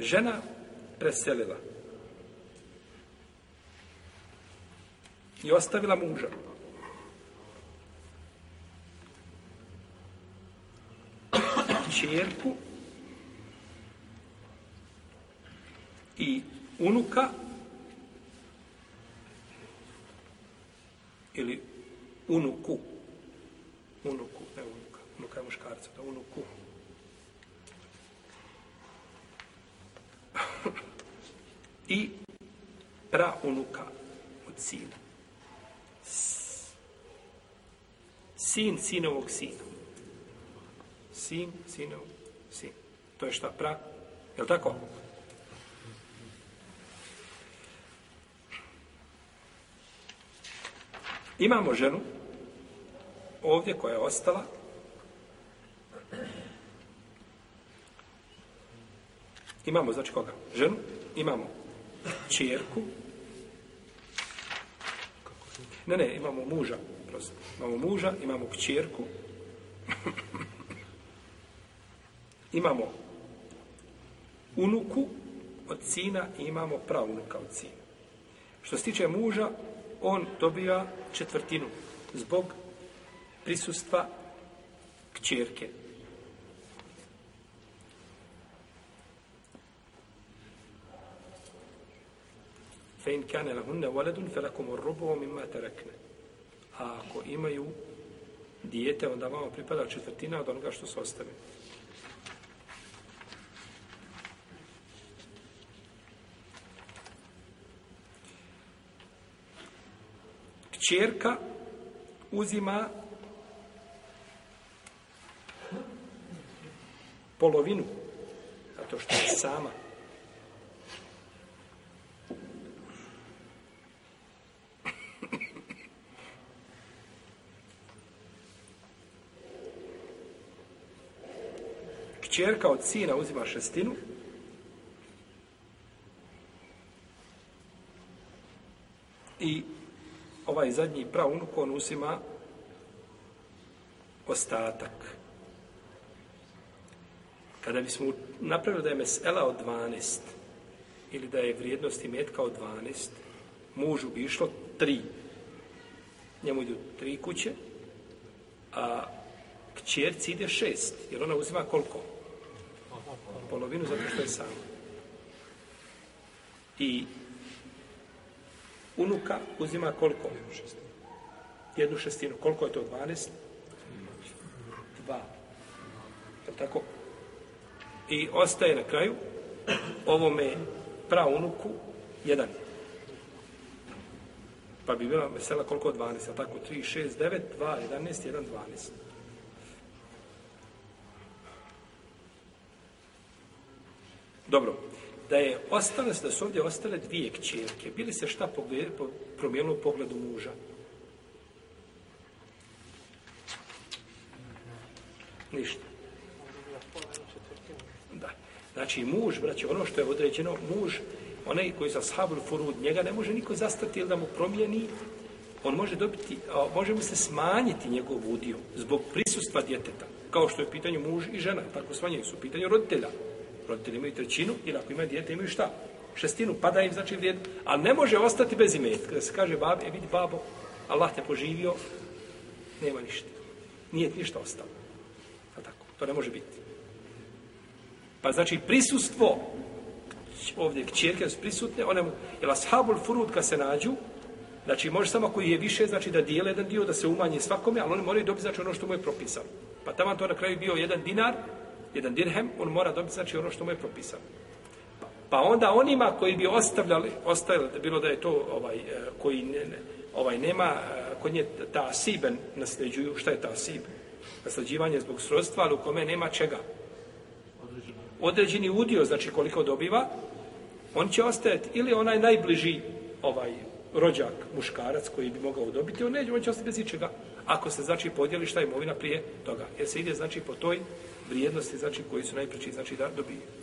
žena preselila i ostavila muža. Čerku i unuka ili unuku. Unuku, ne unuka. Unuka je muškarca, da unuku. I pra unuka od sina. Sin sinovog sina. Sin sinovog sin. To je šta? Pra? Je li tako? Imamo ženu ovdje koja je ostala imamo znači koga? ženu imamo čerku ne ne imamo muža prosto. imamo muža imamo kćerku imamo unuku od sina i imamo pravunuka od sina što se tiče muža on dobija četvrtinu zbog prisustva kćerke. Fe in kane lahunne waledun fe lakum urrubu mimma terekne. A ako imaju dijete, onda vama pripada četvrtina od onoga što se ostavi. Kćerka uzima polovinu, zato što je sama. Kćerka od sina uzima šestinu, i ovaj zadnji praunuk, on uzima ostatak. Kada bismo napravili da je mesela od 12 ili da je vrijednost imetka od 12, mužu bi išlo 3. Njemu idu 3 kuće, a kćerci ide 6, jer ona uzima koliko? Polovinu zato što je sam. I unuka uzima koliko? Jednu šestinu. Koliko je to 12? Dva. Je tako? I ostaje na kraju ovome praunuku jedan. Pa bi bila vesela koliko 12, je tako? 3, 6, 9, 2, 11, 1, 12. Dobro da je ostale, da su ovdje ostale dvije kćerke, bili se šta pogled, po, promijenilo u pogledu muža? Ništa. Da. Znači, muž, braće, ono što je određeno, muž, onaj koji za sahabul furud, njega ne može niko zastati ili da mu promijeni, on može dobiti, a, može mu se smanjiti njegov udio zbog prisustva djeteta, kao što je pitanje muž i žena, tako smanjaju su pitanje roditelja roditelji imaju trećinu, ili ako imaju dijete, imaju šta? Šestinu, pada im znači vrijed, ali ne može ostati bez imetka. Kada se kaže babi, e vidi babo, Allah te poživio, nema ništa. Nije ništa ostalo. A tako, to ne može biti. Pa znači prisustvo ovdje kćerke su prisutne, one mu, jer ashabul furud kad se nađu, znači može samo koji je više, znači da dijele jedan dio, da se umanji svakome, ali oni moraju dobiti znači ono što mu je propisano. Pa tamo to na kraju bio jedan dinar, jedan dirhem, on mora dobiti znači ono što mu je propisano. Pa, pa onda onima koji bi ostavljali, ostavljali, bilo da je to ovaj, e, koji ne, ne, ovaj nema, e, kod nje ta siben nasljeđuju, šta je ta sib? Nasljeđivanje zbog srodstva, ali u kome nema čega? Određeni udio, znači koliko dobiva, on će ostajati ili onaj najbliži ovaj rođak, muškarac koji bi mogao dobiti, on neće, on će ostati bez ičega. Ako se znači podijeli šta je imovina prije toga. Jer se ide znači po toj vrijednosti, znači koji su najpreći, znači da dobije.